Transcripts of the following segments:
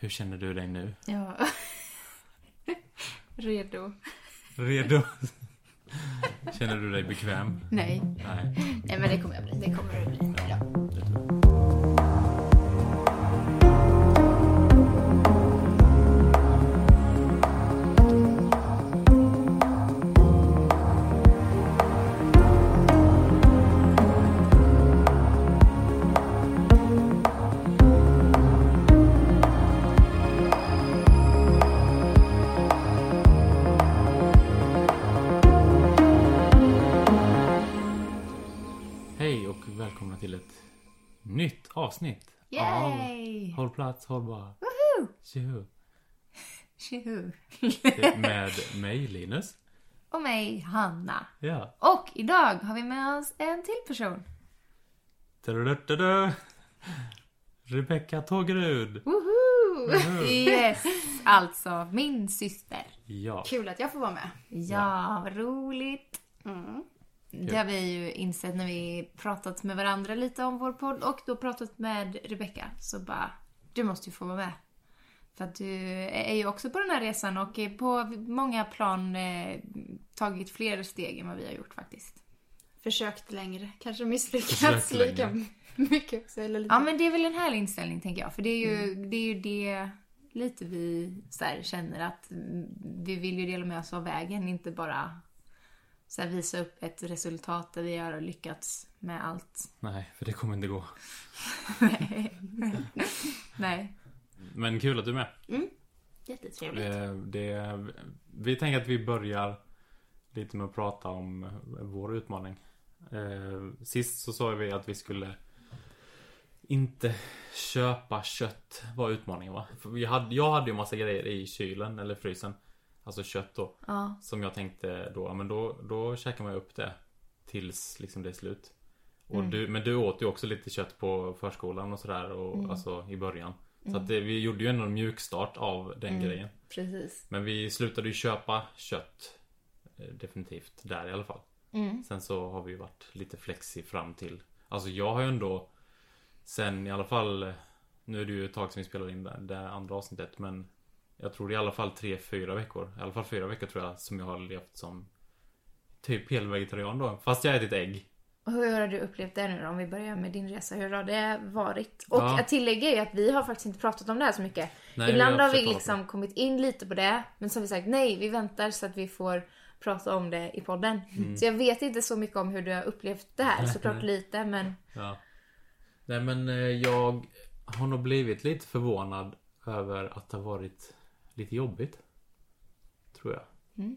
Hur känner du dig nu? Ja. Redo. Redo? Känner du dig bekväm? Nej. Nej. Nej, men det kommer jag bli. Det kommer det bli. Avsnitt Yay! av Håll plats, håll bara. Tjoho! Tjoho. Med mig Linus. Och mig, Hanna. Ja. Och idag har vi med oss en till person. Tadadadada. Rebecka Tågerud. Woho! Woho! Yes! Alltså, min syster. Ja. Kul att jag får vara med. Ja, vad roligt. Mm. Det har vi ju insett när vi pratat med varandra lite om vår podd och då pratat med Rebecca. Så bara, du måste ju få vara med. För att du är ju också på den här resan och är på många plan eh, tagit fler steg än vad vi har gjort faktiskt. Försökt längre. Kanske misslyckats lika mycket också. Eller lite. Ja men det är väl en härlig inställning tänker jag. För det är ju det, är ju det lite vi så här, känner att mm, vi vill ju dela med oss av vägen. Inte bara så visa upp ett resultat där vi har lyckats med allt. Nej, för det kommer inte gå. Nej. Nej. Men kul att du är med. Jättetrevligt. Eh, Det, vi tänker att vi börjar lite med att prata om vår utmaning. Eh, Sist så sa vi att vi skulle inte köpa kött var utmaningen va? För vi hade, jag hade ju massa grejer i kylen eller frysen. Alltså kött då. Ja. Som jag tänkte då, men då, då käkar man upp det. Tills liksom det är slut. Och du, men du åt ju också lite kött på förskolan och sådär. Och, Alltså i början. Så att det, vi gjorde ju ändå en mjukstart av den grejen. Precis. Men vi slutade ju köpa kött. eh, Definitivt där i alla fall. Sen så har vi ju varit lite flexi fram till. Alltså jag har ju ändå. Sen i alla fall. eh, Nu är det ju ett tag sedan vi spelade in det, det andra avsnittet. Men jag tror det är i alla fall tre, fyra veckor. I alla fall fyra veckor tror jag som jag har levt som typ helvegetarian då. Fast jag ätit ägg. Och hur har du upplevt det nu då? Om vi börjar med din resa. Hur har det varit? Och Ja. att tillägga är att vi har faktiskt inte pratat om det här så mycket. Nej, Ibland vi har har vi liksom kommit in lite på det. Men så har vi sagt nej, vi väntar så att vi får prata om det i podden. Mm. Så jag vet inte så mycket om hur du har upplevt det här. Såklart lite men Ja. Nej men eh, jag har nog blivit lite förvånad över att det har varit lite jobbigt. Tror jag.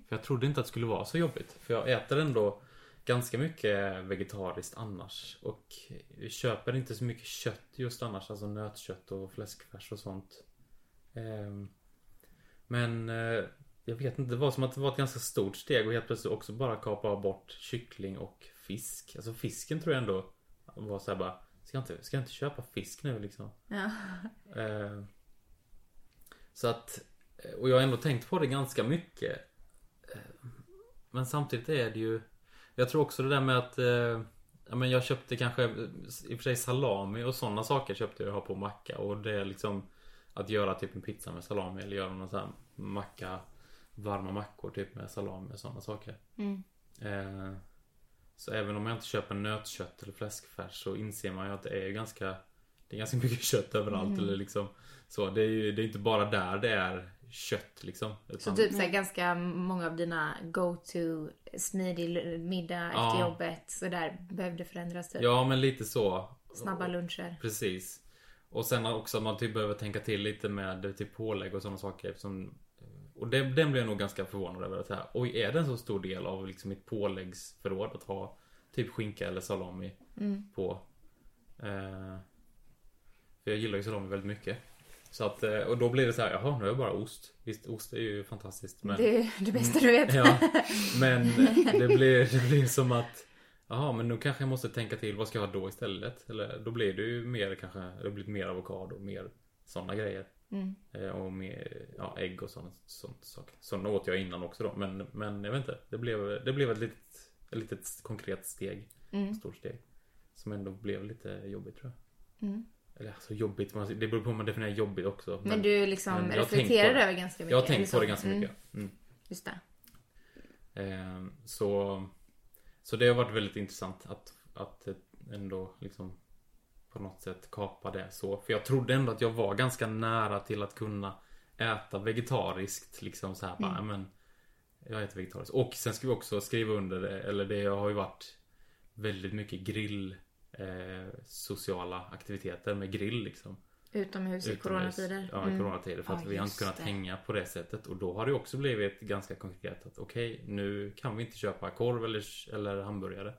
För jag trodde inte att det skulle vara så jobbigt. För jag äter ändå ganska mycket vegetariskt annars. Och köper inte så mycket kött just annars. Alltså nötkött och fläskfärs och sånt. Ehm, Men eh, jag vet inte, det var som att det var ett ganska stort steg och helt plötsligt också bara kapa bort kyckling och fisk. Alltså fisken tror jag ändå var såhär bara Ska jag inte, ska jag inte köpa fisk nu liksom? ja. Eh, så att Och jag har ändå tänkt på det ganska mycket. Eh, Men samtidigt är det ju Jag tror också det där med att eh, Ja men jag köpte kanske eh, I och för sig salami och sådana saker köpte jag ha på macka och det är liksom Att göra typ en pizza med salami eller göra någon sån här macka Varma mackor typ med salami och sådana saker. Eh, Så även om jag inte köper nötkött eller fläskfärs så inser man ju att det är ganska Det är ganska mycket kött överallt eller liksom Så det är ju det är inte bara där det är kött liksom Så utan, typ så här, ganska många av dina go-to smidig middag Ja. efter jobbet. Så där behövde förändras typ. Ja men lite så Snabba luncher. Precis Och sen också att man typ behöver tänka till lite med typ pålägg och sådana saker eftersom Och det, den blev jag nog ganska förvånad över att säga Oj är det en så stor del av liksom mitt påläggsförråd att ha Typ skinka eller salami på eh, För jag gillar ju salami väldigt mycket Så att, eh, och då blir det så här, jaha nu har jag bara ost Visst ost är ju fantastiskt men Det är det bästa du vet. Ja, men det blir, det blir som att Jaha, men nu kanske jag måste tänka till vad ska jag ha då istället? Eller då blir det ju mer kanske, det blir mer avokado, mer sådana grejer. Eh, och mer, ja, ägg och sådana sånt saker. Sådana åt jag innan också då, men, men jag vet inte. Det blev, det blev ett litet, ett litet konkret steg. Stort steg. Som ändå blev lite jobbigt tror jag. Eller alltså jobbigt, det beror på hur man definierar jobbigt också. Men du liksom men reflekterar över ganska mycket? Jag har tänkt på det ganska Mm, mycket. Mm. Just det. Eh, så, så det har varit väldigt intressant att, att ändå liksom på något sätt kapa det så. För jag trodde ändå att jag var ganska nära till att kunna äta vegetariskt. Liksom så här bara, men jag äter vegetariskt. Och sen ska vi också skriva under det, eller det har ju varit väldigt mycket grill eh, sociala aktiviteter med grill liksom. Utomhus i Utomhus. coronatider. Ja, i Mm. coronatider. För att Ja, vi har inte kunnat det. hänga på det sättet. Och då har det också blivit ganska konkret att okej, nu kan vi inte köpa korv eller, eller hamburgare.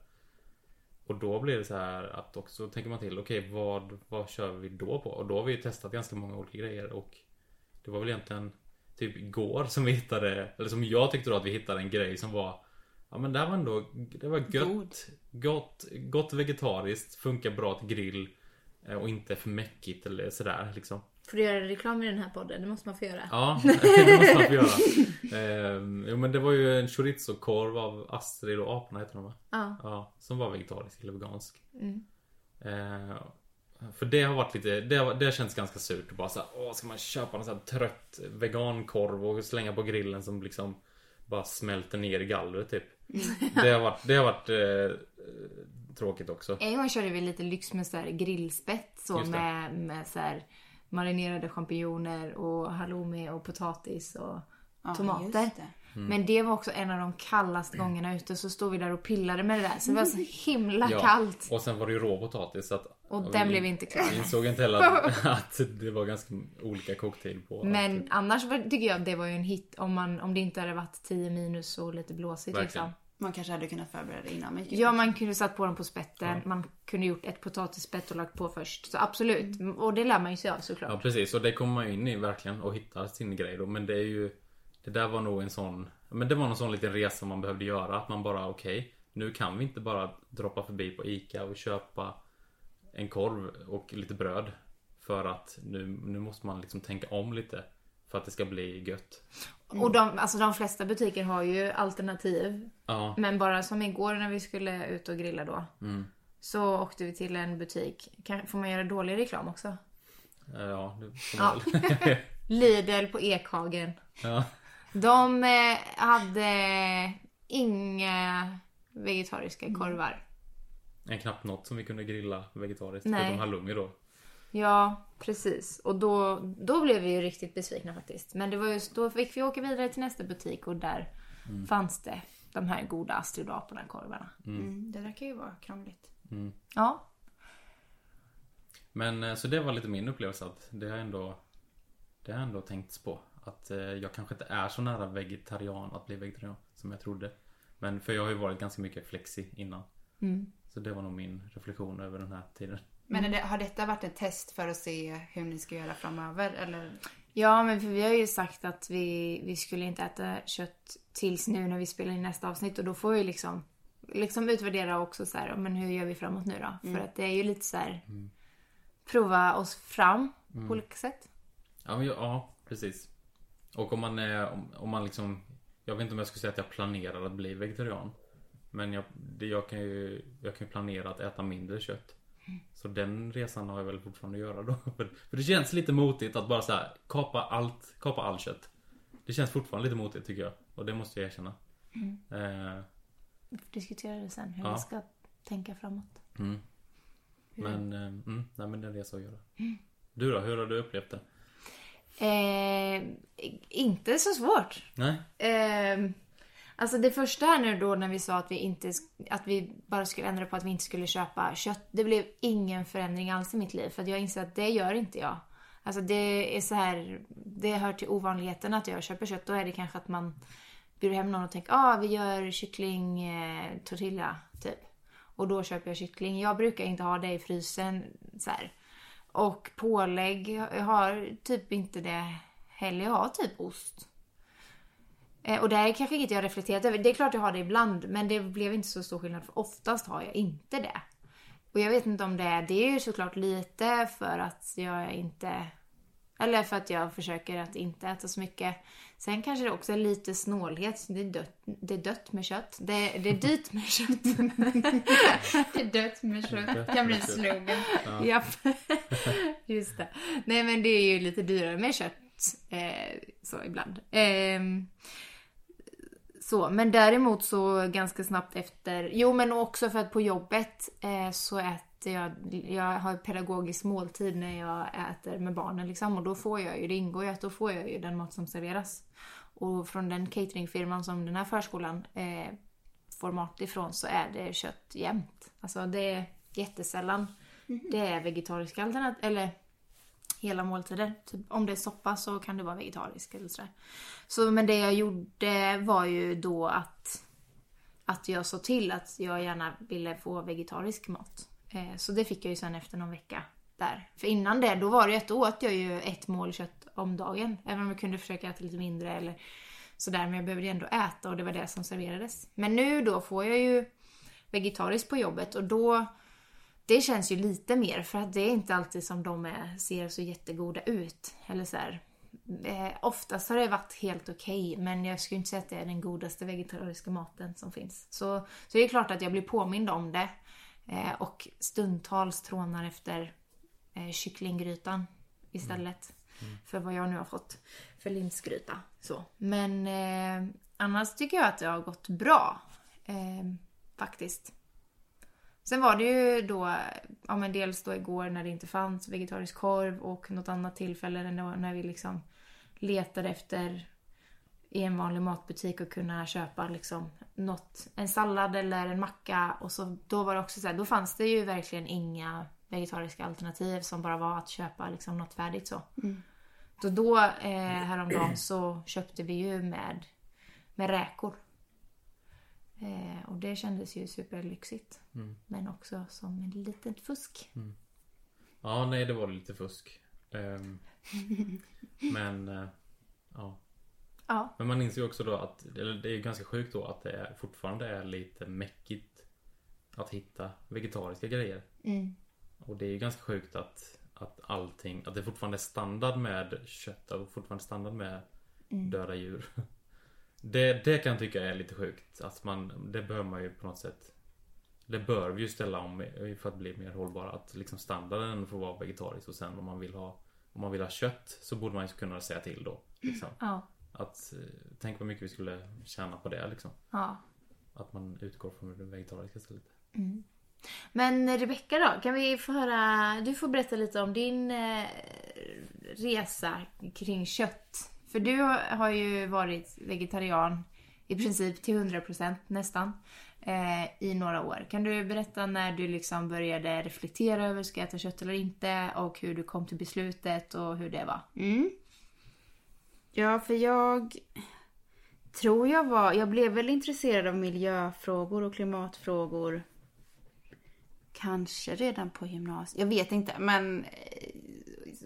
Och då blir det så här att också tänker man till, okej vad, vad kör vi då på? Och då har vi ju testat ganska många olika grejer och det var väl egentligen typ igår som vi hittade, eller som jag tyckte då att vi hittade en grej som var Ja men det här var ändå, det var gött, God. gott, gott vegetariskt, funkar bra till grill eh, och inte för mäckigt eller sådär liksom. Får du göra reklam i den här podden? Det måste man få göra. Ja, det måste man få göra. Ehm, jo men det var ju en chorizo-korv av Astrid och aporna heter de va? Ja. Ja, som var vegetarisk eller vegansk. Mm. Ehm, för det har varit lite, det har, det har känts ganska surt. Bara så här, åh ska man köpa någon sån här trött vegankorv och slänga på grillen som liksom bara smälter ner i gallret typ. Det har varit, det har varit eh, tråkigt också. En gång körde vi lite lyx med så här grillspett så Just det. med, med så här marinerade champinjoner och halloumi och potatis och Ja, tomater. just det. Mm. Men det var också en av de kallaste gångerna ute så stod vi där och pillade med det där så det var så himla Ja, kallt. Och sen var det ju rå potatis så att Och ja, den vi- blev inte klar. Vi insåg inte heller att, att det var ganska olika koktid på Men annars var, tycker jag att det var ju en hit om, man, om det inte hade varit 10 minus och lite blåsigt Verkligen. liksom. Man kanske hade kunnat förbereda det innan. Men Ja, man kunde satt på dem på spetten. Man kunde gjort ett potatisspett och lagt på först. Så absolut. Och det lär man ju sig av såklart. Ja precis och det kommer man ju in i verkligen och hittar sin grej då. Men det är ju Det där var nog en sån Men det var någon sån liten resa man behövde göra. Att man bara okej Nu kan vi inte bara droppa förbi på ICA och köpa En korv och lite bröd. För att nu, nu måste man liksom tänka om lite. För att det ska bli gött. Och de, alltså de flesta butiker har ju alternativ. Ja, Men bara som igår när vi skulle ut och grilla då. Mm. Så åkte vi till en butik. Kan, får man göra dålig reklam också? eh, ja det får Ja. man väl. Lidl på Ekhagen. ja. De eh, hade inga vegetariska korvar. En knappt något som vi kunde grilla vegetariskt. Nej. Förutom halloumi då. Ja, precis. Och då, då blev vi ju riktigt besvikna faktiskt. Men det var just, då fick vi åka vidare till nästa butik och där fanns det de här goda Astrid och aporna-korvarna. Mm, det där kan ju vara krångligt. Ja. Men eh, så det var lite min upplevelse att det har ändå Det har ändå tänkts på Att eh, jag kanske inte är så nära vegetarian att bli vegetarian som jag trodde Men för jag har ju varit ganska mycket flexi innan Så det var nog min reflektion över den här tiden Men är det, har detta varit ett test för att se hur ni ska göra framöver? Eller? Ja, men för vi har ju sagt att vi, vi skulle inte äta kött tills nu när vi spelar in nästa avsnitt och då får vi liksom, liksom utvärdera också så här, men hur gör vi framåt nu då? För att det är ju lite så här, prova oss fram på olika sätt. Ja, men, ja precis Och om man är om, om man liksom Jag vet inte om jag skulle säga att jag planerar att bli vegetarian Men jag, det, jag kan ju Jag kan ju planera att äta mindre kött Så den resan har jag väl fortfarande att göra då För, för det känns lite motigt att bara så här Kapa allt, kapa all kött Det känns fortfarande lite motigt tycker jag Och det måste jag erkänna eh, Vi får diskutera det sen, hur Ja. vi ska tänka framåt. mm. Men, eh, mm, nej men det är en resa att göra Du då, hur har du upplevt det? Eh, inte så svårt. Nej? Eh, alltså det första här nu då när vi sa att vi inte att vi bara skulle ändra på att vi inte skulle köpa kött. Det blev ingen förändring alls i mitt liv för att jag inser att det gör inte jag. Alltså det är så här, det hör till ovanligheten att jag köper kött. Då är det kanske att man bjuder hem någon och tänker ah vi gör kyckling eh, tortilla typ. Och då köper jag kyckling. Jag brukar inte ha det i frysen så här. Och pålägg, jag har typ inte det heller. Jag har typ ost. Eh, Och det här är kanske inget jag reflekterat över. Det är klart jag har det ibland, men det blev inte så stor skillnad för oftast har jag inte det. Och jag vet inte om det är, det är ju såklart lite för att jag inte Eller för att jag försöker att inte äta så mycket. Sen kanske det också är lite snålhet. Det är dött, det är dött med kött. Det, det är dyrt med kött. Det är dött med kött. kan bli en slogan. Japp. Just det. Nej men det är ju lite dyrare med kött. Eh, så ibland. Ehm, så, men däremot så ganska snabbt efter, jo men också för att på jobbet eh, så äter jag, jag har pedagogisk måltid när jag äter med barnen liksom och då får jag ju, det ingår ju att då får jag ju den mat som serveras. Och från den cateringfirman som den här förskolan eh, får mat ifrån så är det kött jämt. Alltså det är jättesällan det är vegetariska alternativ, eller hela måltider. Typ, om det är soppa så kan det vara vegetarisk eller sådär. Så men det jag gjorde var ju då att, att jag sa till att jag gärna ville få vegetarisk mat. Eh, så det fick jag ju sen efter någon vecka där. För innan det, då var det ju att då åt jag ju ett mål kött om dagen. Även om jag kunde försöka äta lite mindre eller sådär. Men jag behövde ju ändå äta och det var det som serverades. Men nu då får jag ju vegetariskt på jobbet och då det känns ju lite mer för att det är inte alltid som de är, ser så jättegoda ut. Eller så här. Eh, oftast har det varit helt okej men jag skulle inte säga att det är den godaste vegetariska maten som finns. Så, så det är klart att jag blir påmind om det. Eh, och stundtals trånar efter eh, kycklinggrytan istället. För vad jag nu har fått för linsgryta. Så. Men eh, annars tycker jag att det har gått bra. Eh, faktiskt. Sen var det ju då, ja men dels då igår när det inte fanns vegetarisk korv och något annat tillfälle när vi liksom letade efter i en vanlig matbutik och kunna köpa liksom något, en sallad eller en macka och så då var det också så här, då fanns det ju verkligen inga vegetariska alternativ som bara var att köpa liksom något färdigt så. Så då eh, häromdagen så köpte vi ju med, med räkor. Eh, och det kändes ju superlyxigt. Men också som en liten fusk. Ja, nej det var lite fusk. Ehm, men, eh, ja. Ja. Men man inser ju också då att, eller det är ganska sjukt då att det är, fortfarande är lite mäckigt att hitta vegetariska grejer. Mm. Och det är ju ganska sjukt att, att allting, att det fortfarande är standard med kött och fortfarande standard med döda djur. Det, det kan jag tycka är lite sjukt. Att man, det bör man ju på något sätt Det bör vi ju ställa om för att bli mer hållbara. Att liksom standarden får vara vegetarisk och sen om man vill ha Om man vill ha kött så borde man ju kunna säga till då. Liksom. Ja. Att eh, Tänk vad mycket vi skulle tjäna på det liksom. ja. Att man utgår från det vegetariska istället. Men Rebecka då, kan vi få höra, du får berätta lite om din eh, resa kring kött. För du har- ju varit vegetarian i princip till 100% nästan eh, i några år. Kan du berätta när du liksom började reflektera över ska jag äta kött eller inte och hur du kom till beslutet och hur det var? Mm. Ja, för jag tror jag var... Jag blev väl intresserad av miljöfrågor och klimatfrågor. Kanske redan på gymnasiet. Jag vet inte, men eh,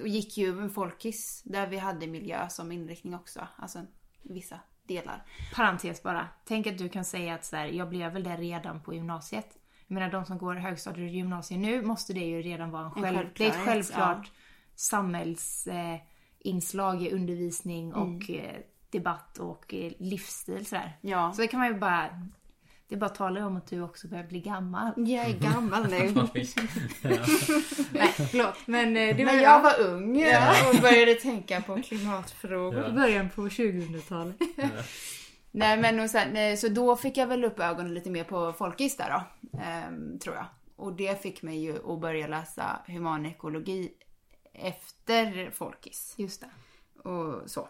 och gick ju en folkis där vi hade miljö som inriktning också. Alltså vissa delar. Parentes bara. Tänk att du kan säga att så här, jag blev väl det redan på gymnasiet. Jag menar de som går högstadiet och gymnasiet nu måste det ju redan vara en En själv... Det är ett självklart samhällsinslag eh, inslag i undervisning och eh, debatt och eh, livsstil sådär. Ja. Så det kan man ju bara... Det bara att tala om att du också börjar bli gammal. Jag är gammal nu. Nej, förlåt. Men eh, det var Men jag var ung och började tänka på klimatfrågor. i början på 2000-talet. Nej men och sen, så då fick jag väl upp ögonen lite mer på folkis där då. ehm, tror jag. Och det fick mig ju att börja läsa humanekologi efter folkis. Just det. Och så.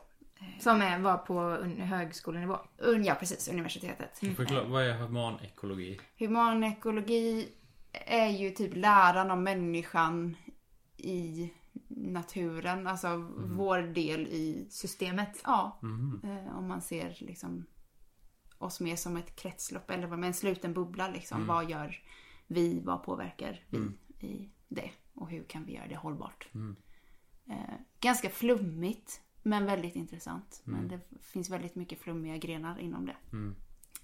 Som är, var på högskolenivå. Un- Ja precis, universitetet. Förklara, vad är humanekologi? Humanekologi är ju typ läran om människan i naturen. Alltså vår del i Systemet. Ja, eh, om man ser liksom oss mer som ett kretslopp eller vad- med en sluten bubbla liksom. Vad gör vi? Vad påverkar vi i det? Och hur kan vi göra det hållbart? Eh, ganska flummigt men väldigt intressant. Men det finns väldigt mycket flummiga grenar inom det.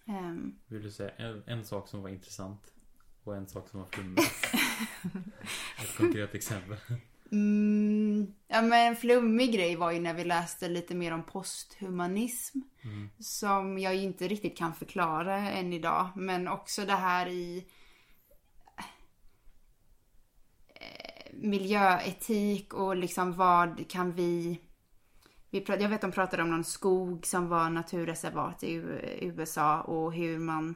Ehm, Vill du säga en, en sak som var intressant och en sak som var flummig? Ett konkret exempel. Mm, ja, men en flummig grej var ju när vi läste lite mer om posthumanism. Som jag inte riktigt kan förklara än idag. Men också det här i eh, miljöetik och liksom vad kan vi... vi prat, jag vet de pratade om någon skog som var naturreservat i USA och hur man...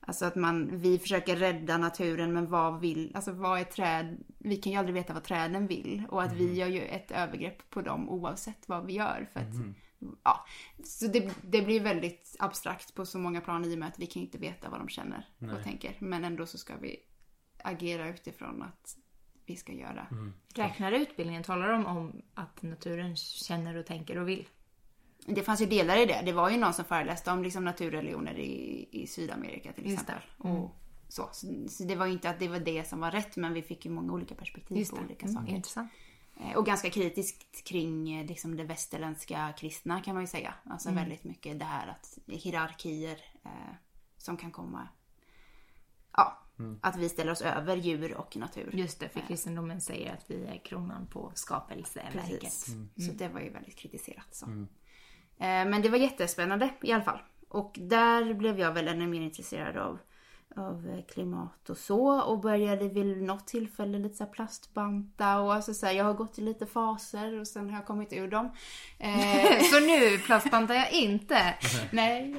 Alltså att man, vi försöker rädda naturen men vad vill, alltså vad är träd, vi kan ju aldrig veta vad träden vill och att vi gör ju ett övergrepp på dem oavsett vad vi gör för att, ja. Så det, det blir väldigt abstrakt på så många plan i och med att vi kan inte veta vad de känner och tänker. Men ändå så ska vi agera utifrån att vi ska göra. Räknar utbildningen, talar de om att naturen känner och tänker och vill? Det fanns ju delar i det. Det var ju någon som föreläste om liksom naturreligioner i, i Sydamerika till exempel. Och så. så. Så det var ju inte att det var det som var rätt men vi fick ju många olika perspektiv Just på det. olika Mm, saker. intressant. Eh, Och ganska kritiskt kring eh, liksom det västerländska kristna kan man ju säga. Alltså Mm. väldigt mycket det här att hierarkier eh, som kan komma. Ja, att vi ställer oss över djur och natur. Just det, för kristendomen säger att vi är kronan på skapelseverket. Precis. Så det var ju väldigt kritiserat. Så. Eh, Men det var jättespännande i alla fall. Och där blev jag väl ännu mer intresserad av, av eh, klimat och så. Och började vid något tillfälle lite så plastbanta och alltså så här, jag har gått i lite faser och sen har jag kommit ur dem. Eh, Så nu plastbantar jag inte. nej,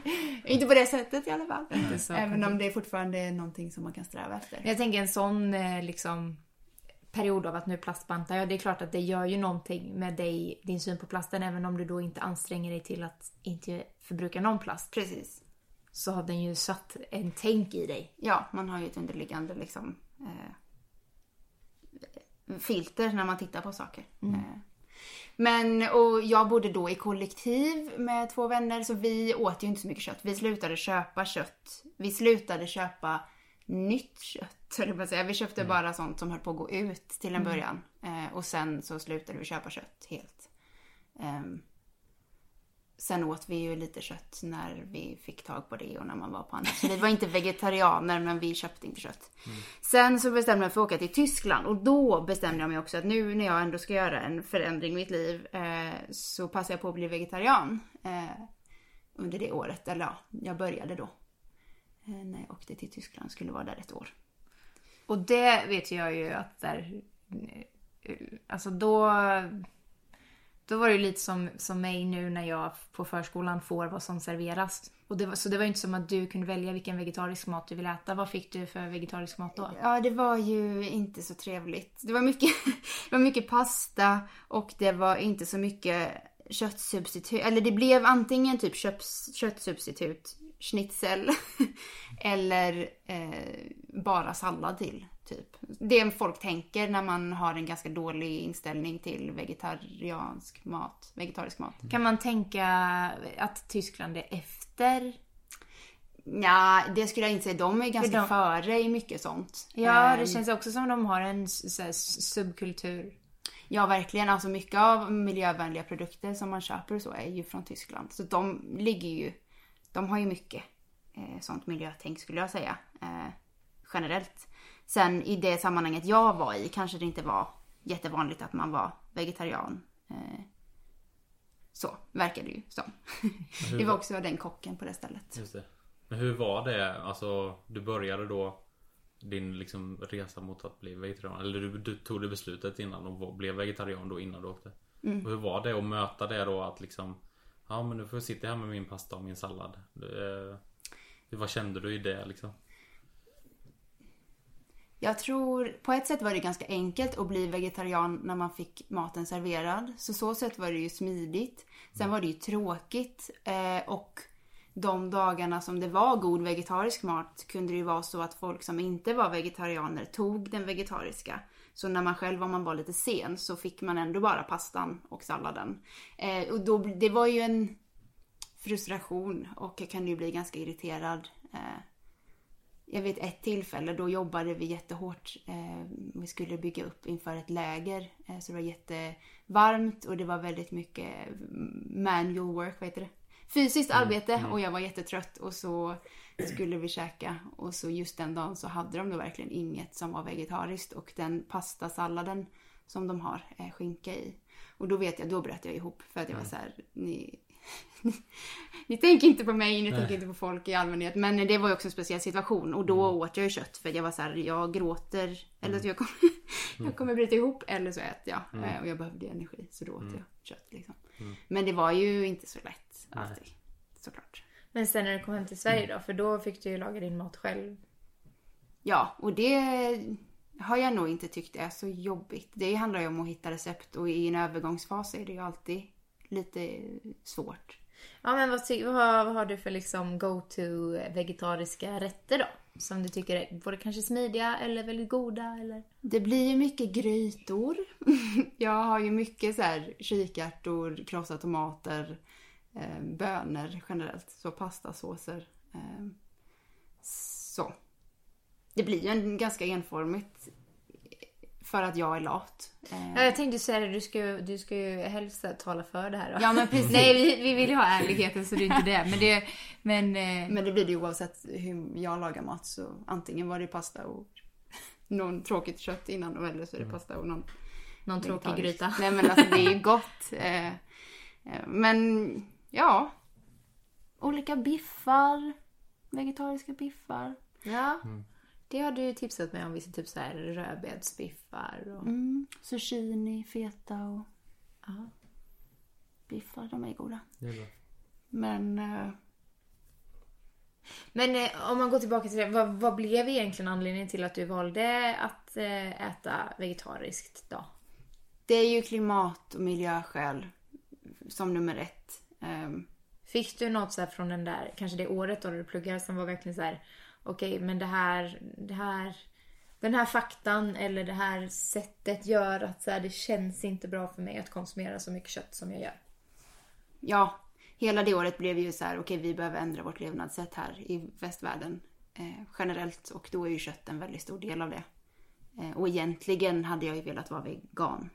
inte på det sättet i alla fall. Även om det fortfarande är någonting som man kan sträva efter. Jag tänker en sån eh, liksom period av att nu plastbantar jag. Det är klart att det gör ju någonting med dig, din syn på plasten. Även om du då inte anstränger dig till att inte förbruka någon plast. Precis. Så har den ju satt en tänk i dig. Ja, man har ju ett underliggande liksom, eh, filter när man tittar på saker. Eh. Men och jag bodde då i kollektiv med två vänner så vi åt ju inte så mycket kött. Vi slutade köpa kött. Vi slutade köpa nytt kött, säga. Vi köpte bara sånt som höll på att gå ut till en början. Eh, och sen så slutade vi köpa kött helt. Ehm, Sen åt vi ju lite kött när vi fick tag på det och när man var på. Så vi var inte vegetarianer men vi köpte inte kött. Sen så bestämde jag mig för att åka till Tyskland och då bestämde jag mig också att nu när jag ändå ska göra en förändring i mitt liv eh, så passar jag på att bli vegetarian eh, under det året. Eller ja, jag började då. Eh, när jag åkte till Tyskland, skulle vara där ett år. Och det vet jag ju att där... eh, Alltså då... Då var det ju lite som, som mig nu när jag på förskolan får vad som serveras. Och det var, så det var ju inte som att du kunde välja vilken vegetarisk mat du ville äta. Vad fick du för vegetarisk mat då? Ja, det var ju inte så trevligt. Det var mycket, det var mycket pasta och det var inte så mycket köttsubstitut. Eller det blev antingen typ köps, köttsubstitut, schnitzel eller eh, bara sallad till. Typ. Det folk tänker när man har en ganska dålig inställning till vegetariansk mat, vegetarisk mat. Kan man tänka att Tyskland är efter? Ja, det skulle jag inte säga. De är ganska de- före i mycket sånt. Ja, Ehm, det känns också som de har en subkultur. Ja, verkligen. Alltså mycket av miljövänliga produkter som man köper så är ju från Tyskland. Så de ligger ju, de har ju mycket eh, sånt miljötänk skulle jag säga. Eh, generellt. Sen i det sammanhanget jag var i kanske det inte var jättevanligt att man var vegetarian. Eh, så verkar det ju som. det var också den kocken på det stället. Just det. Men hur var det? Alltså du började då din liksom resa mot att bli vegetarian. Eller du, du tog det beslutet innan och blev vegetarian då innan du åkte. Mm. Och hur var det att möta det då att liksom Ja men nu får jag sitta här med min pasta och min sallad. Det, eh, vad kände du i det liksom? Jag tror, på ett sätt var det ganska enkelt att bli vegetarian när man fick maten serverad. Så så sätt var det ju smidigt. Sen var det ju tråkigt. Eh, och de dagarna som det var god vegetarisk mat kunde det ju vara så att folk som inte var vegetarianer tog den vegetariska. Så när man själv, om man var lite sen, så fick man ändå bara pastan och salladen. Eh, och då, det var ju en frustration och jag kan ju bli ganska irriterad. Eh, jag vet ett tillfälle, då jobbade vi jättehårt. Eh, vi skulle bygga upp inför ett läger. Eh, så det var jättevarmt och det var väldigt mycket manual work, vad heter det? Fysiskt arbete och jag var jättetrött och så skulle vi käka och så just den dagen så hade de då verkligen inget som var vegetariskt och den pastasalladen som de har eh, skinka i. Och då vet jag, då bröt jag ihop för att jag var så här, ni, ni tänker inte på mig, ni tänker inte på folk i allmänhet. Men det var ju också en speciell situation och då åt jag ju kött för jag var så här, jag gråter eller så jag kommer, jag kommer bryta ihop eller så äter jag. Eh, Och jag behövde energi så då åt jag kött liksom. Men det var ju inte så lätt alltid. Såklart. Men sen när du kom hem till Sverige då? För då fick du ju laga din mat själv. Ja, och det har jag nog inte tyckt är så jobbigt. Det handlar ju om att hitta recept och i en övergångsfas är det ju alltid lite svårt. Ja men vad, vad, vad har du för liksom go-to vegetariska rätter då? Som du tycker är både kanske smidiga eller väldigt goda eller? Det blir ju mycket grytor. jag har ju mycket så här kikärtor, krossade tomater, eh, bönor generellt. Så pastasåser. Eh, så. Det blir ju en ganska enformigt för att jag är lat. Eh, Ja, jag tänkte säga det, du ska, ju- du ska ju helst tala för det här då. Ja, men precis. Nej vi, vi vill ju ha ärligheten så det är inte det. Men det, men, eh, Men det blir det ju oavsett hur jag lagar mat så antingen var det pasta och någon tråkigt kött innan och eller så är det pasta och någon någon tråkig vegetarisk. gryta. Nej men alltså det är ju gott. Eh, men ja. Olika biffar. Vegetariska biffar. Ja. Det har du tipsat mig om, vissa typ så här rödbetsbiffar och... Mm, zucchini, feta och Ja. biffar. De är goda. Det är bra. Men eh, Men eh, om man går tillbaka till det, vad, vad blev egentligen anledningen till att du valde att eh, äta vegetariskt då? det är ju klimat och miljöskäl som nummer ett. Ehm, Fick du något så här från den där, kanske det året då du pluggade som var verkligen så här, okej men det här, det här, den här faktan eller det här sättet gör att så här, det känns inte bra för mig att konsumera så mycket kött som jag gör. ja, hela det året blev ju så här, okej vi behöver ändra vårt levnadssätt här i västvärlden eh, generellt och då är ju kött en väldigt stor del av det. Eh, och egentligen hade jag ju velat vara vegan.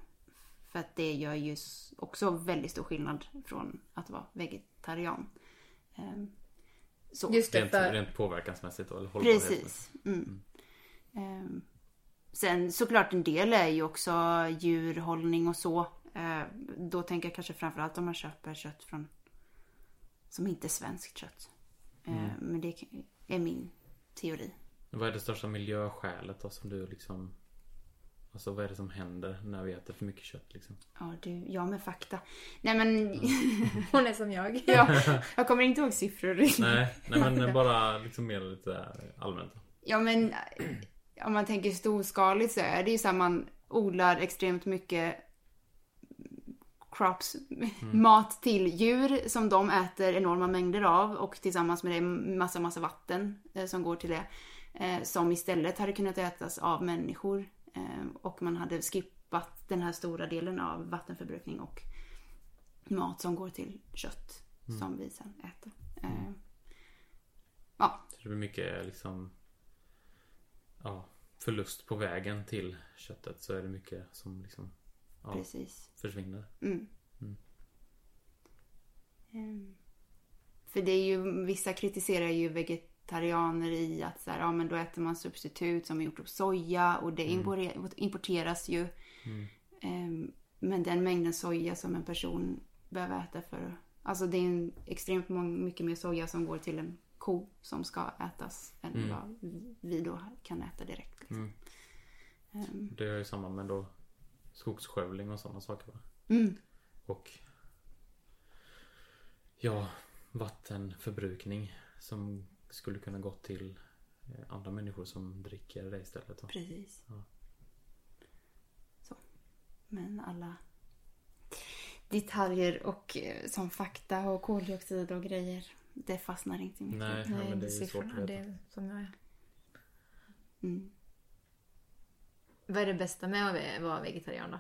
För att det gör ju också väldigt stor skillnad från att vara vegetarian. Eh, så. Just det, Rent, för, rent påverkansmässigt då, eller. Precis. Mm. Ehm, sen såklart en del är ju också djurhållning och så. Eh, då tänker jag kanske framförallt om man köper kött från som inte är svenskt kött. Eh, Men det är min teori. Vad är det största miljöskälet då som du liksom Alltså vad är det som händer när vi äter för mycket kött liksom? Ja, du, jag med fakta. Nej men, hon är som jag. ja, jag kommer inte ihåg siffror. Nej, nej men bara liksom mer lite allmänt. Ja men om man tänker storskaligt så är det ju så här man odlar extremt mycket crops, mat till djur som de äter enorma mängder av och tillsammans med det massa, massa vatten eh, som går till det. Eh, som istället hade kunnat ätas av människor. Eh, och man hade skippat den här stora delen av vattenförbrukning och mat som går till kött som vi sen äter. Eh, ja, Så det blir mycket liksom Ja Förlust på vägen till köttet så är det mycket som liksom Ja, precis. försvinner. Mm. Ehm, För det är ju, vissa kritiserar ju vegetarianer i att så här, ja men då äter man substitut som är gjort av soja och det impor- importeras ju. Ehm, Men den mängden soja som en person behöver äta för, alltså det är en extremt mycket mer soja som går till en ko som ska ätas än vad vi då kan äta direkt. Liksom. Ehm, Det är ju samma med då skogsskövling och sådana saker va? Mm. Och Ja Vattenförbrukning som skulle kunna gå till eh, andra människor som dricker det istället. Då. Precis. Ja. Så. Men alla detaljer och eh, som fakta och koldioxid och grejer. Det fastnar inte i mitt Nej, ja, men det är ju svårt siffrorna, att det veta. är som jag är. Mm. Vad är det bästa med att vara vegetarian då?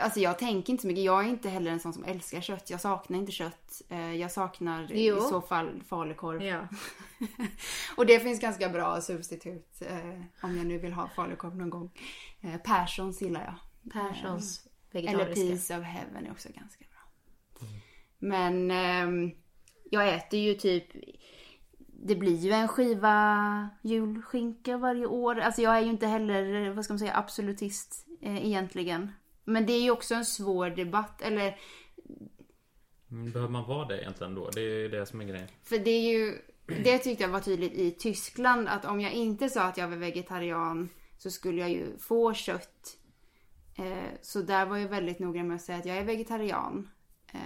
Alltså jag tänker inte så mycket. Jag är inte heller en sån som älskar kött. Jag saknar inte kött. Eh, Jag saknar Jo. i så fall falukorv. Ja. Och det finns ganska bra substitut eh, om jag nu vill ha falukorv någon gång. Eh, Perssons gillar jag. Perssons Eller vegetariska. Piece of Heaven är också ganska bra. Men ehm, jag äter ju typ det blir ju en skiva julskinka varje år. Alltså jag är ju inte heller, vad ska man säga, absolutist eh, egentligen. Men det är ju också en svår debatt. Eller, Mm, Behöver man vara det egentligen då? Det är ju det som är grejen. för det är ju, det tyckte jag var tydligt i Tyskland. Att om jag inte sa att jag var vegetarian så skulle jag ju få kött. Eh, så där var jag väldigt noga med att säga att jag är vegetarian. Eh,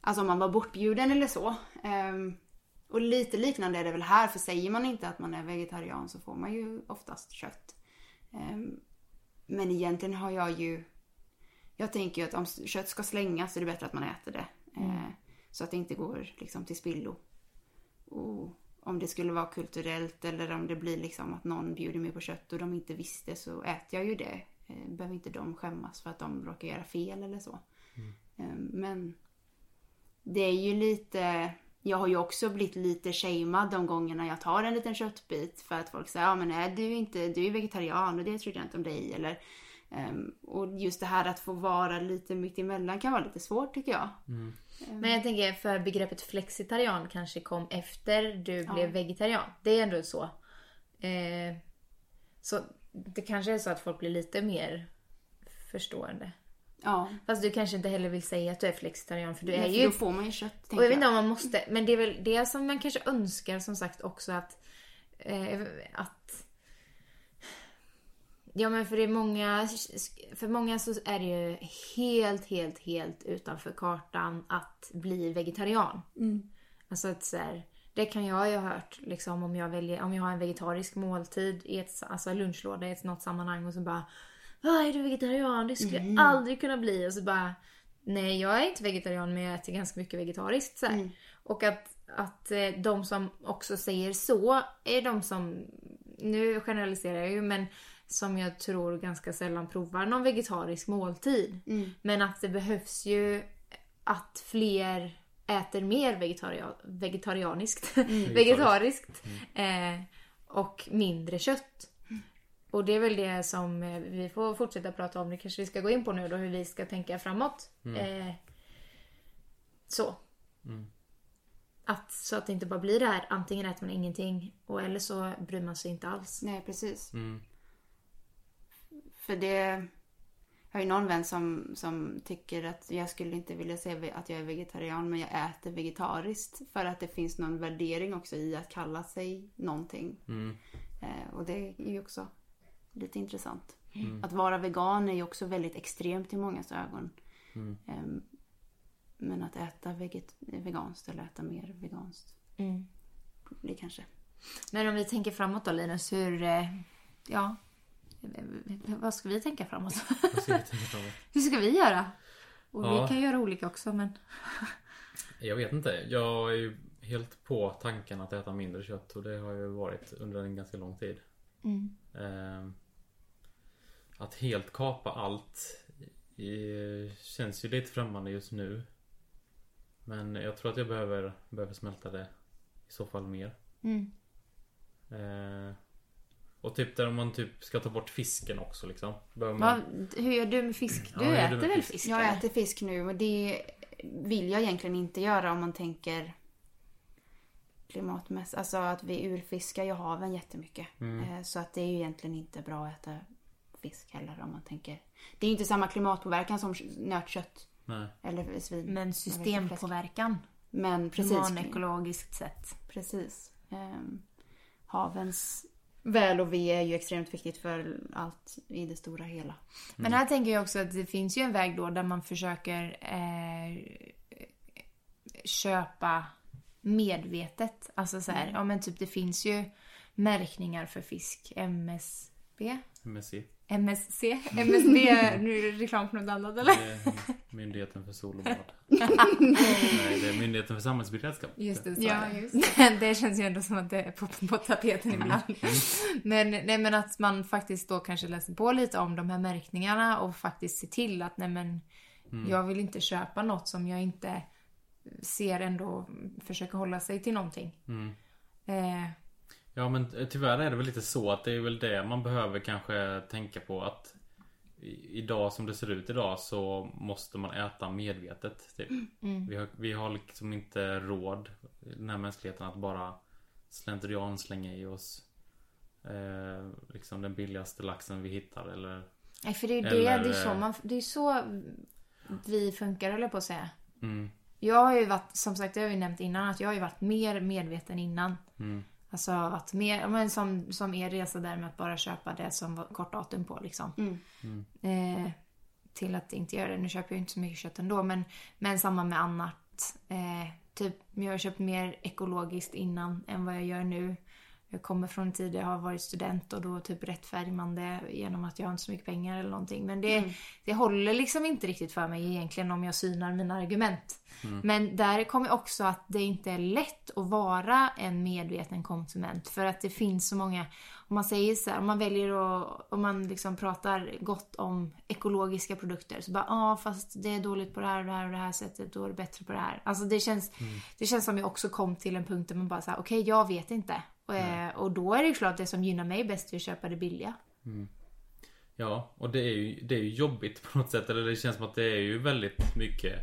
alltså om man var bortbjuden eller så. Ehm, och lite liknande är det väl här. För säger man inte att man är vegetarian så får man ju oftast kött. Ehm, men egentligen har jag ju... Jag tänker ju att om kött ska slängas så är det bättre att man äter det. Eh, så att det inte går liksom till spillo. Och om det skulle vara kulturellt eller om det blir liksom att någon bjuder mig på kött och de inte visste så äter jag ju det. Eh, behöver inte de skämmas för att de råkar göra fel eller så. Eh, men det är ju lite... Jag har ju också blivit lite shamead de gångerna jag tar en liten köttbit för att folk säger ja men är du inte, du är vegetarian och det trodde jag inte om dig eller ehm, och just det här att få vara lite mitt emellan kan vara lite svårt tycker jag. Men jag tänker för begreppet flexitarian kanske kom efter du blev vegetarian. Det är ändå så. Eh, så det kanske är så att folk blir lite mer förstående. Ja, Fast du kanske inte heller vill säga att du är flexitarian för du är för ju... då får man ju kött Och jag vet inte om man måste, men det är väl det som man kanske önskar som sagt också att... Eh, att ja men för det är många, för många så är det ju helt, helt, helt utanför kartan att bli vegetarian. Alltså att så här, det kan jag ju ha hört liksom om jag väljer, om jag har en vegetarisk måltid i ett, alltså lunchlåda i ett något sammanhang och så bara "Ah, är du vegetarian? Det skulle jag aldrig kunna bli. Och så bara Nej jag är inte vegetarian men jag äter ganska mycket vegetariskt så här. Och att, att eh, de som också säger så är de som, nu generaliserar jag ju men som jag tror ganska sällan provar någon vegetarisk måltid. Men att det behövs ju att fler äter mer vegetaria- vegetarianiskt. vegetariskt. Eh, och mindre kött. Och det är väl det som eh, vi får fortsätta prata om. Det kanske vi ska gå in på nu då hur vi ska tänka framåt. Eh, så. Att, så att det inte bara blir det här antingen äter man ingenting och eller så bryr man sig inte alls. Nej, precis. Mm. För det... Jag har ju någon vän som, som tycker att jag skulle inte vilja säga att jag är vegetarian men jag äter vegetariskt. För att det finns någon värdering också i att kalla sig någonting. Mm. Eh, och det är ju också lite intressant. Att vara vegan är ju också väldigt extremt i mångas ögon. Ehm, men att äta veget- veganskt eller äta mer veganskt. Mm. Det kanske. Men om vi tänker framåt då Linus, hur... eh, Ja. Vad ska vi tänka framåt? Vad ska vi tänka på? hur ska vi göra? Och Ja. vi kan göra olika också men... Jag vet inte. Jag är ju helt på tanken att äta mindre kött och det har ju varit under en ganska lång tid. Mm. Ehm, Att helt kapa allt eh, känns ju lite främmande just nu. Men jag tror att jag behöver, behöver smälta det i så fall mer. Mm. Ehm, Och typ där om man typ ska ta bort fisken också liksom. Man... Vad, hur gör du med fisk? Du Ja, du äter med väl fisk? fisk? Jag äter fisk nu och det vill jag egentligen inte göra om man tänker klimatmässigt. Alltså att vi urfiskar ju haven jättemycket. Eh, Så att det är ju egentligen inte bra att äta fisk heller om man tänker. Det är inte samma klimatpåverkan som nötkött Nej. eller svin. Men systempåverkan. Men precis. Humanekologiskt sett. Precis. Ehm, havens väl och ve är ju extremt viktigt för allt i det stora hela. Men här tänker jag också att det finns ju en väg då där man försöker eh, köpa medvetet. Alltså så här, ja men typ det finns ju märkningar för fisk. MSB? MSC. MSC? MSB, nu är det reklam för något annat eller? Det Myndigheten för sol och bad. Nej, det är Myndigheten för samhällsberedskap. Just det, så Ja, det. just det känns ju ändå som att det är på, på tapeten ibland. Men, nej, men att man faktiskt då kanske läser på lite om de här märkningarna och faktiskt ser till att nej men jag vill inte köpa något som jag inte ser ändå försöka hålla sig till någonting. Eh, Ja men tyvärr är det väl lite så att det är väl det man behöver kanske tänka på att Idag som det ser ut idag så måste man äta medvetet. Typ. Mm. Vi, har, vi har liksom inte råd den här mänskligheten att bara slentrian slänga i oss eh, liksom den billigaste laxen vi hittar eller Nej, för det är ju det, Eller, det är så eh, man, det är så vi funkar jag på att säga. mm, Jag har ju varit, som sagt det har vi nämnt innan, att jag har ju varit mer medveten innan. mm, Alltså varit mer, men som, som er resa där med att bara köpa det som var kort datum på liksom. Mm. Eh, till att inte göra det. Nu köper jag inte så mycket kött ändå men, men samma med annat. Eh, typ, jag har köpt mer ekologiskt innan än vad jag gör nu. Jag kommer från en tid där jag har varit student och då typ rättfärdigar man det genom att jag har inte så mycket pengar eller någonting. Men det, det håller liksom inte riktigt för mig egentligen om jag synar mina argument. Men där kommer också att det inte är lätt att vara en medveten konsument. För att det finns så många, om man säger så här, om man väljer att, om man liksom pratar gott om ekologiska produkter. Så bara, ja ah, fast det är dåligt på det här och det här och det här sättet, då är det bättre på det här. Alltså det känns, det känns som jag också kom till en punkt där man bara säger okej jag vet inte. Och, eh, och då är det ju klart det som gynnar mig bäst är att köpa det billiga. Ja, och det är, ju, det är ju jobbigt på något sätt. Eller det känns som att det är ju väldigt mycket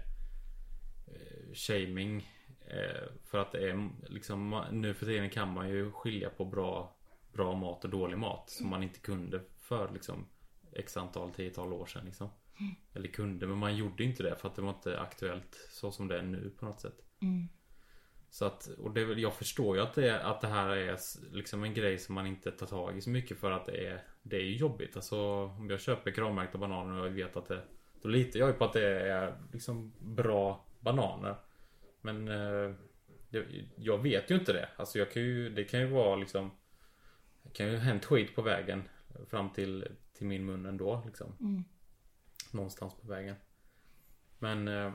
eh, shaming. Eh, för att det är liksom, nu för tiden kan man ju skilja på bra, bra mat och dålig mat. Som man inte kunde för liksom x antal, tiotal år sedan liksom. Eller kunde, men man gjorde inte det för att det var inte aktuellt så som det är nu på något sätt. Så att, och det, jag förstår ju att det, att det här är liksom en grej som man inte tar tag i så mycket för att det är Det är ju jobbigt. Alltså om jag köper kravmärkta bananer och jag vet att det Då litar jag ju på att det är liksom bra bananer. Men eh, jag, jag vet ju inte det. Alltså jag kan ju, det kan ju vara liksom Det kan ju ha hänt skit på vägen Fram till, till min mun ändå liksom. Någonstans på vägen. Men eh,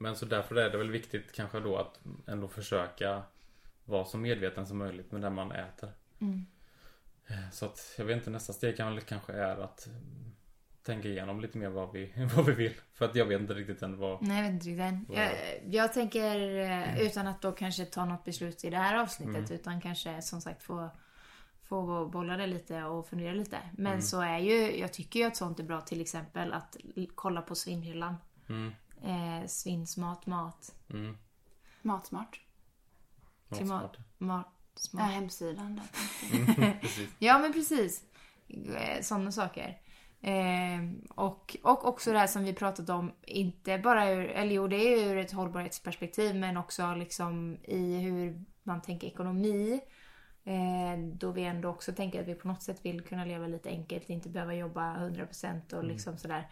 men så därför är det väl viktigt kanske då att ändå försöka vara så medveten som möjligt med det man äter. Eh, Så att jag vet inte, nästa steg kanske är att mm, tänka igenom lite mer vad vi, vad vi vill. För att jag vet inte riktigt än vad... Nej, jag vet inte riktigt än. Vad- Jag, jag tänker, eh, utan att då kanske ta något beslut i det här avsnittet, Mm. utan kanske som sagt få, få bolla det lite och fundera lite. Men Mm. så är ju, jag tycker ju att sånt är bra till exempel att kolla på svinhyllan. Mm, Eh, svinsmat, mat, mm, Matsmart. klimat, matsmart. mat, Ja, smart. hemsidan där. Mm. Ja men precis. Sådana saker. Eh, och, och också det här som vi pratat om, inte bara ur, eller jo det är ur ett hållbarhetsperspektiv men också liksom i hur man tänker ekonomi. Eh, då vi ändå också tänker att vi på något sätt vill kunna leva lite enkelt, inte behöva jobba 100% och liksom sådär.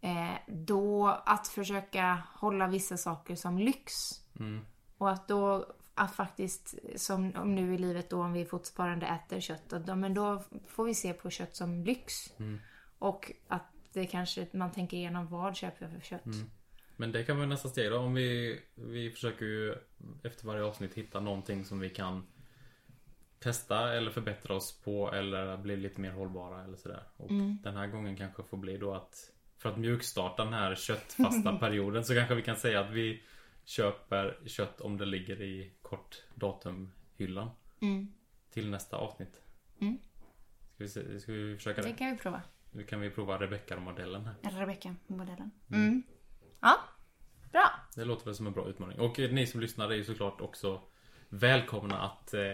Eh, då att försöka hålla vissa saker som lyx. Mm, Och att då att faktiskt, som om nu i livet då om vi fortfarande äter kött, då- men då får vi se på kött som lyx. Mm. Och att det kanske, man tänker igenom vad köper jag för kött. Mm. Men det kan vara nästa steg då. Om vi, vi försöker ju efter varje avsnitt hitta någonting som vi kan testa eller förbättra oss på eller bli lite mer hållbara eller sådär. Och den här gången kanske får bli då att för att mjukstarta den här köttfasta perioden så kanske vi kan säga att vi köper kött om det ligger i kort datumhyllan Mm. till nästa avsnitt. Mm. Ska, vi, se- ska vi försöka Det det? kan vi prova. Nu kan vi prova Rebecca-modellen här. Rebecca-modellen. Mm. Ja, bra. Det låter väl som en bra utmaning. Och ni som lyssnar är ju såklart också välkomna att eh,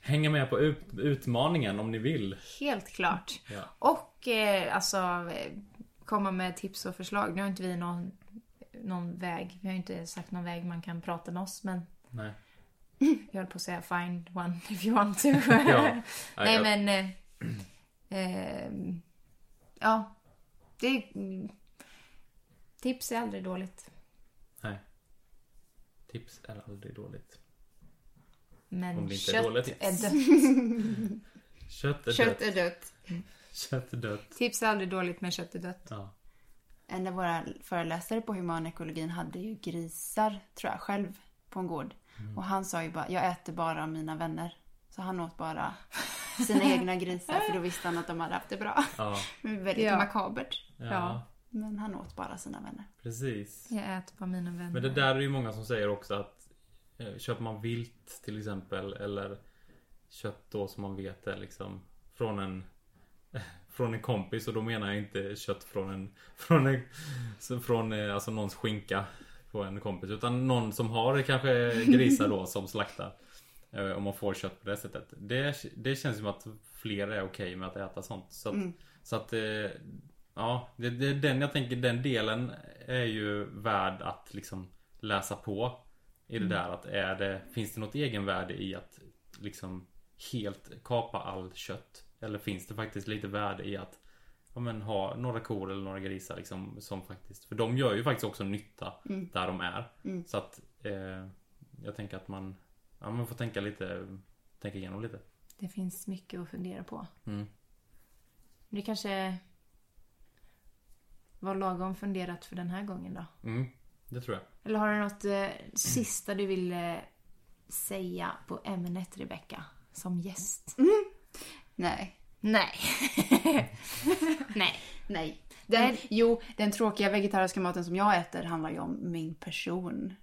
hänga med på ut, utmaningen om ni vill. Helt klart. Ja. Och eh, alltså eh, komma med tips och förslag. Nu har inte vi någon, någon väg. Vi har inte sagt någon väg man kan prata med oss. Men Nej. jag höll på att säga find one if you want to. Ja. Nej jag- men... Eh, eh, ja. Det, tips är aldrig dåligt. Nej. Tips är aldrig dåligt. Men Om det inte är kött dåligt tips. är dött. Kött är Kött dött. är dött. Kött är dött. Tips är aldrig dåligt men kött är dött. Ja. En av våra föreläsare på humanekologin hade ju grisar, tror jag, själv på en gård. Och han sa ju bara, jag äter bara av mina vänner. Så han åt bara sina egna grisar för då visste han att de hade haft det bra. Ja. Men väldigt Ja. makabert. ja. Ja. Men han åt bara sina vänner. Precis. Jag äter på mina vänner. Men det där är ju många som säger också att eh, köper man vilt till exempel eller kött då som man vet är liksom från en från en kompis och då menar jag inte kött från en Från en Från eh, alltså någons skinka På en kompis utan någon som har kanske grisar då som slaktar eh, Om man får kött på det sättet. Det, det känns som att fler är okej med att äta sånt. Så att, så att eh, Ja, det, det den jag tänker den delen är ju värd att liksom läsa på i det där att är det Finns det något egenvärde i att liksom helt kapa all kött? Eller finns det faktiskt lite värde i att ja, men, ha några kor eller några grisar liksom som faktiskt För de gör ju faktiskt också nytta där de är. Så att eh, jag tänker att man Ja man får tänka lite Tänka igenom lite. Det finns mycket att fundera på. Mm. Det kanske var lagom funderat för den här gången då. Mm, det tror jag. Eller har du något eh, sista du vill eh, säga på ämnet Rebecka? Som gäst? Nej. Nej. Nej. Nej. Den, Nej. Jo, den tråkiga vegetariska maten som jag äter handlar ju om min person.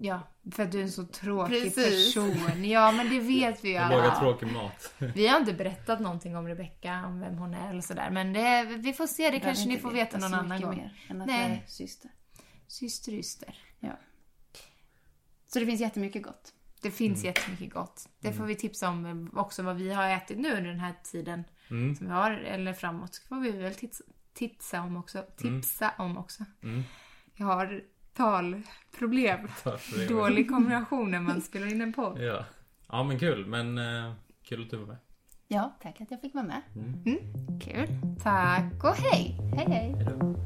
Ja, för att du är en så tråkig Precis. person. Ja, men det vet vi ju Jag lagar alla. tråkig mat. Vi har inte berättat någonting om Rebecka, om vem hon är eller sådär. Men det, vi får se, det Behöver kanske ni får veta någon annan gång. Mer än att Nej. jag är syster. Syster, yster. Ja. Så det finns jättemycket gott. Det finns jättemycket gott. Det får vi tipsa om också vad vi har ätit nu under den här tiden Mm. som vi har, eller framåt. får vi väl tips, tipsa om också. Tipsa om också. Mm. Jag har talproblem. Dålig kombination när man spelar in en podd. Ja. Ja men kul men eh, kul att du var med. Ja, tack att jag fick vara med. Kul. Tack och hej. Hej hej. Hejdå.